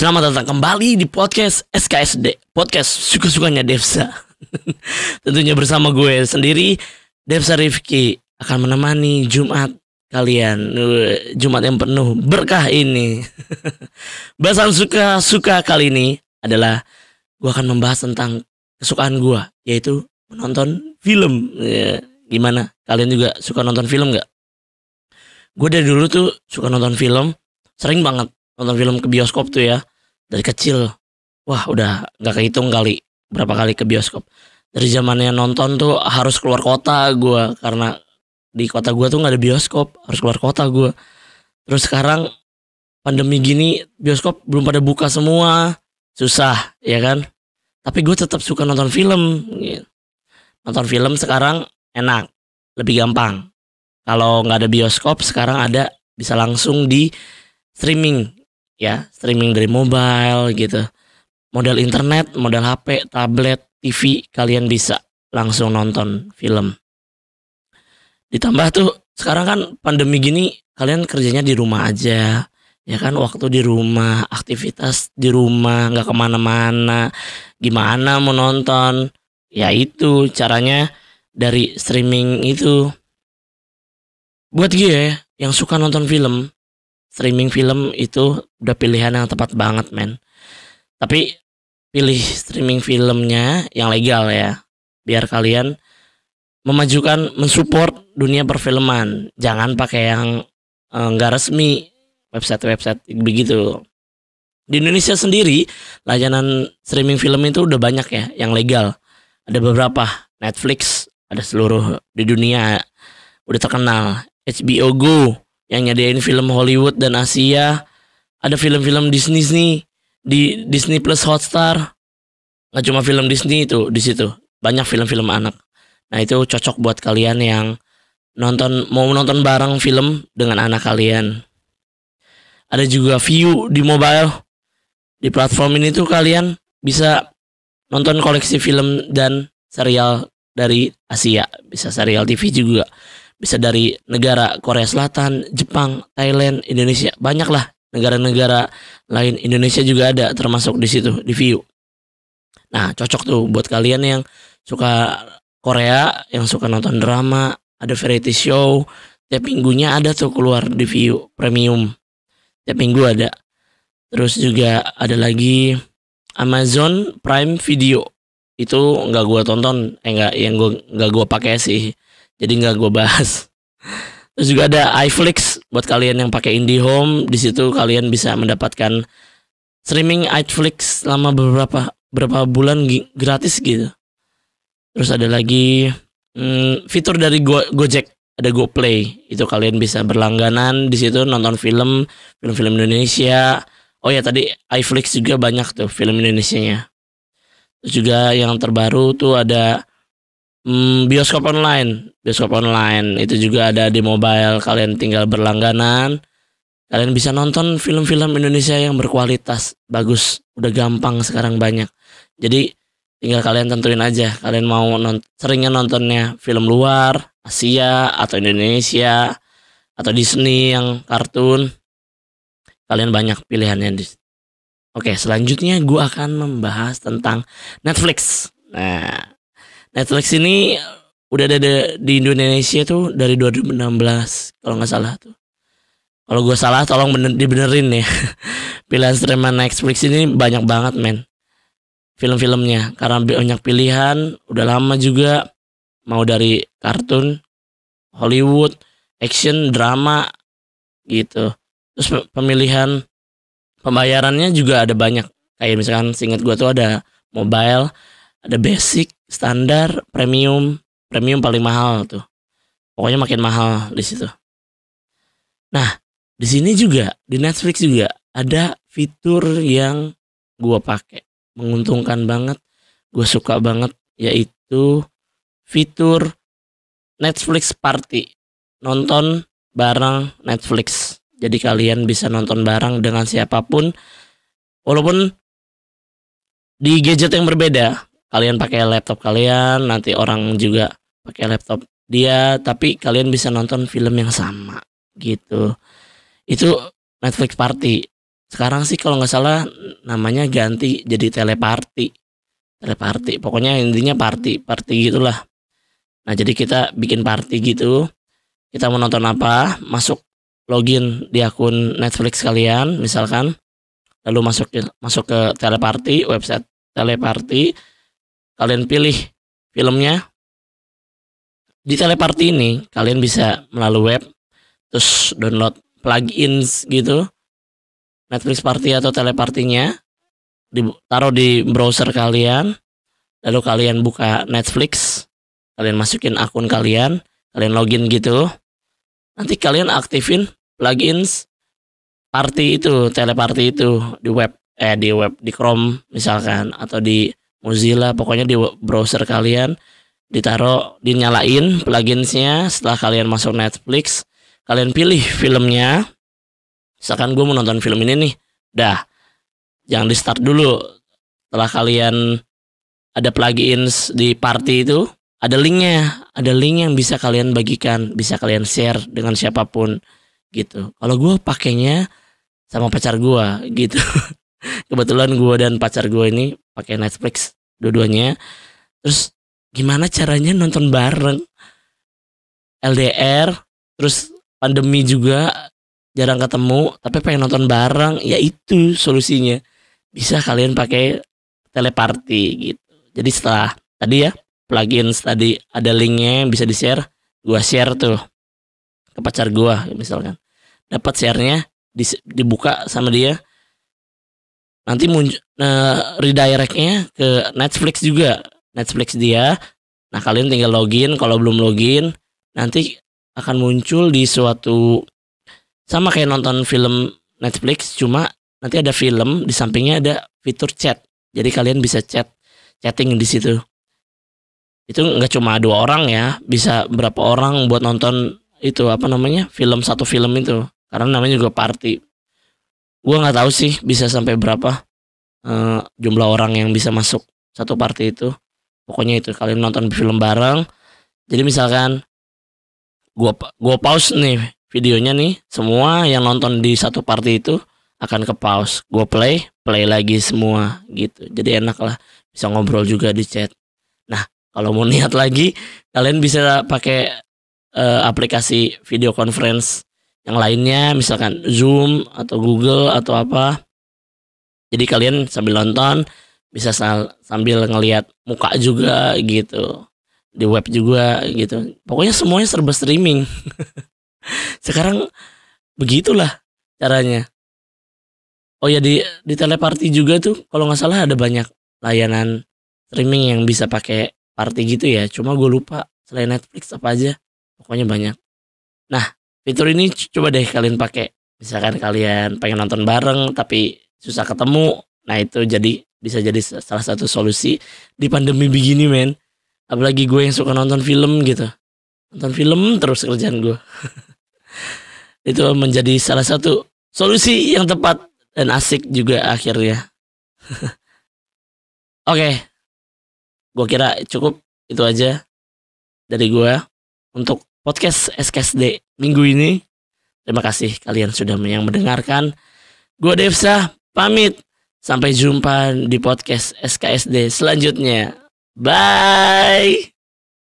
Selamat datang kembali di podcast SKSD, podcast suka-sukanya Devsa. Tentunya bersama gue sendiri, Devsa Rifki akan menemani Jumat kalian. Jumat yang penuh berkah ini. Bahasan suka-suka kali ini adalah gue akan membahas tentang kesukaan gue, yaitu menonton film. Ya, gimana? Kalian juga suka nonton film gak? Gue dari dulu tuh suka nonton film, sering banget nonton film ke bioskop tuh ya dari kecil wah udah nggak kehitung kali berapa kali ke bioskop. Dari zamannya nonton tuh harus keluar kota gue karena di kota gue tuh nggak ada bioskop harus keluar kota gue terus sekarang pandemi gini bioskop belum pada buka semua. Susah ya kan? Tapi gue tetap suka nonton film nonton film sekarang enak lebih gampang. Kalau nggak ada bioskop sekarang ada bisa langsung di streaming ya streaming dari mobile gitu. Model internet model HP tablet TV kalian bisa langsung nonton film. Ditambah tuh sekarang kan pandemi gini kalian kerjanya di rumah aja ya kan? Waktu di rumah aktivitas di rumah nggak ke mana-mana gimana mau nonton? Ya itu caranya dari streaming itu. Buat gue yang suka nonton film streaming film itu udah pilihan yang tepat banget men. Tapi pilih streaming filmnya yang legal ya biar kalian memajukan mensupport dunia perfilman. Jangan pakai yang eh, nggak uh, resmi website-website begitu. Di Indonesia sendiri layanan streaming film itu udah banyak ya yang legal. Ada beberapa Netflix ada seluruh di dunia udah terkenal. HBO Go yang nyediain film Hollywood dan Asia. Ada film-film Disney nih di Disney Plus Hotstar. Nggak cuma film Disney itu di situ. Banyak film-film anak. Nah itu cocok buat kalian yang nonton mau nonton bareng film dengan anak kalian. Ada juga view di mobile. Di platform ini tuh kalian bisa nonton koleksi film dan serial dari Asia, bisa serial TV juga bisa dari negara Korea Selatan, Jepang, Thailand, Indonesia, banyak lah negara-negara lain. Indonesia juga ada termasuk di situ di view. Nah cocok tuh buat kalian yang suka Korea, yang suka nonton drama, ada variety show, tiap minggunya ada tuh keluar di view premium, tiap minggu ada. Terus juga ada lagi Amazon Prime Video. Itu nggak gua tonton, eh nggak yang gua nggak gua pakai sih jadi nggak gue bahas. Terus juga ada iFlix buat kalian yang pakai IndiHome. Di situ kalian bisa mendapatkan streaming iFlix selama beberapa berapa bulan gratis gitu. Terus ada lagi hmm, fitur dari Go Gojek. Ada GoPlay. Itu kalian bisa berlangganan. Di situ nonton film film-film Indonesia. Oh ya tadi iFlix juga banyak tuh film Indonesia nya terus juga yang terbaru tuh ada Hmm, bioskop online, bioskop online itu juga ada di mobile. Kalian tinggal berlangganan. Kalian bisa nonton film-film Indonesia yang berkualitas, bagus, udah gampang sekarang banyak. Jadi tinggal kalian tentuin aja. Kalian mau nont seringnya nontonnya film luar, Asia atau Indonesia atau Disney yang kartun. Kalian banyak pilihannya di. Oke, selanjutnya gue akan membahas tentang Netflix. Nah, Netflix ini udah ada di Indonesia tuh dari 2016 kalau nggak salah tuh. Kalau gue salah tolong bener, dibenerin ya. Pilihan streamer Netflix ini banyak banget men. Film-filmnya karena banyak pilihan, udah lama juga mau dari kartun, Hollywood, action, drama gitu. Terus pemilihan pembayarannya juga ada banyak. Kayak misalkan singkat gue tuh ada mobile, ada basic, standar, premium, premium paling mahal tuh. Pokoknya makin mahal di situ. Nah, di sini juga di Netflix juga ada fitur yang gua pakai, menguntungkan banget, gue suka banget yaitu fitur Netflix Party. Nonton bareng Netflix. Jadi kalian bisa nonton bareng dengan siapa pun walaupun di gadget yang berbeda kalian pakai laptop kalian nanti orang juga pakai laptop dia tapi kalian bisa nonton film yang sama gitu. Itu Netflix Party. Sekarang sih kalau nggak salah namanya ganti jadi teleparty. Teleparty pokoknya intinya party party gitulah. Nah jadi kita bikin party gitu. Kita mau nonton apa masuk login di akun Netflix kalian misalkan. Lalu masuk masuk ke teleparty website teleparty kalian pilih filmnya. Di teleparty ini kalian bisa melalui web terus download plugins gitu. Netflix Party atau telepartinya ditaruh di browser kalian lalu kalian buka Netflix. Kalian masukin akun kalian kalian login gitu. Nanti kalian aktifin plugins party itu teleparty itu di web eh di web di Chrome misalkan atau di Mozilla pokoknya di browser kalian ditaruh dinyalain pluginsnya setelah kalian masuk Netflix kalian pilih filmnya. Misalkan gue mau nonton film ini nih dah jangan di start dulu. Setelah kalian ada plugins di party itu ada linknya ada link yang bisa kalian bagikan bisa kalian share dengan siapa pun gitu. Kalau gue pakainya sama pacar gue gitu kebetulan gue dan pacar gue ini pakai Netflix dua-duanya. Terus gimana caranya nonton bareng? LDR terus pandemi juga jarang ketemu tapi pengen nonton bareng. Ya itu solusinya. Bisa kalian pakai teleparty gitu. Jadi setelah tadi ya plugin tadi ada linknya bisa di share gua share tuh ke pacar gua misalkan. Dapat sharenya di, dibuka sama dia nanti muncul uh, redirectnya ke Netflix juga. Netflix dia. Nah kalian tinggal login. Kalau belum login nanti akan muncul di suatu sama kayak nonton film Netflix cuma nanti ada film di sampingnya ada fitur chat. Jadi kalian bisa chat chatting di situ. Itu nggak cuma dua orang ya bisa berapa orang buat nonton itu apa namanya film satu film itu. Karena namanya juga party gua nggak tahu sih bisa sampai berapa uh, jumlah orang yang bisa masuk satu party itu. Pokoknya itu kalian nonton film bareng. Jadi misalkan gua gua pause nih videonya nih semua yang nonton di satu party itu akan ke pause. Gue play play lagi semua gitu. Jadi enak lah bisa ngobrol juga di chat. Nah kalau mau niat lagi kalian bisa pakai uh, aplikasi video conference yang lainnya misalkan Zoom atau Google atau apa. Jadi kalian sambil nonton bisa sambil ngelihat muka juga gitu. Di web juga gitu. Pokoknya semuanya serba streaming. Sekarang begitulah caranya. Oh ya di di teleparty juga tuh kalau nggak salah ada banyak layanan streaming yang bisa pakai party gitu ya. Cuma gue lupa selain Netflix apa aja. Pokoknya banyak. Nah fitur ini coba deh kalian pakai. Misalkan kalian pengen nonton bareng tapi susah ketemu nah itu jadi bisa jadi salah satu solusi di pandemi begini men. Apalagi gue yang suka nonton film gitu. Nonton film terus kerjaan gue. Itu menjadi salah satu solusi yang tepat dan asik juga akhirnya. Oke, okay. gue kira cukup. Itu aja dari gue untuk podcast SKSD minggu ini. Terima kasih kalian sudah yang mendengarkan. Gue Devsa pamit. Sampai jumpa di podcast SKSD selanjutnya. Bye.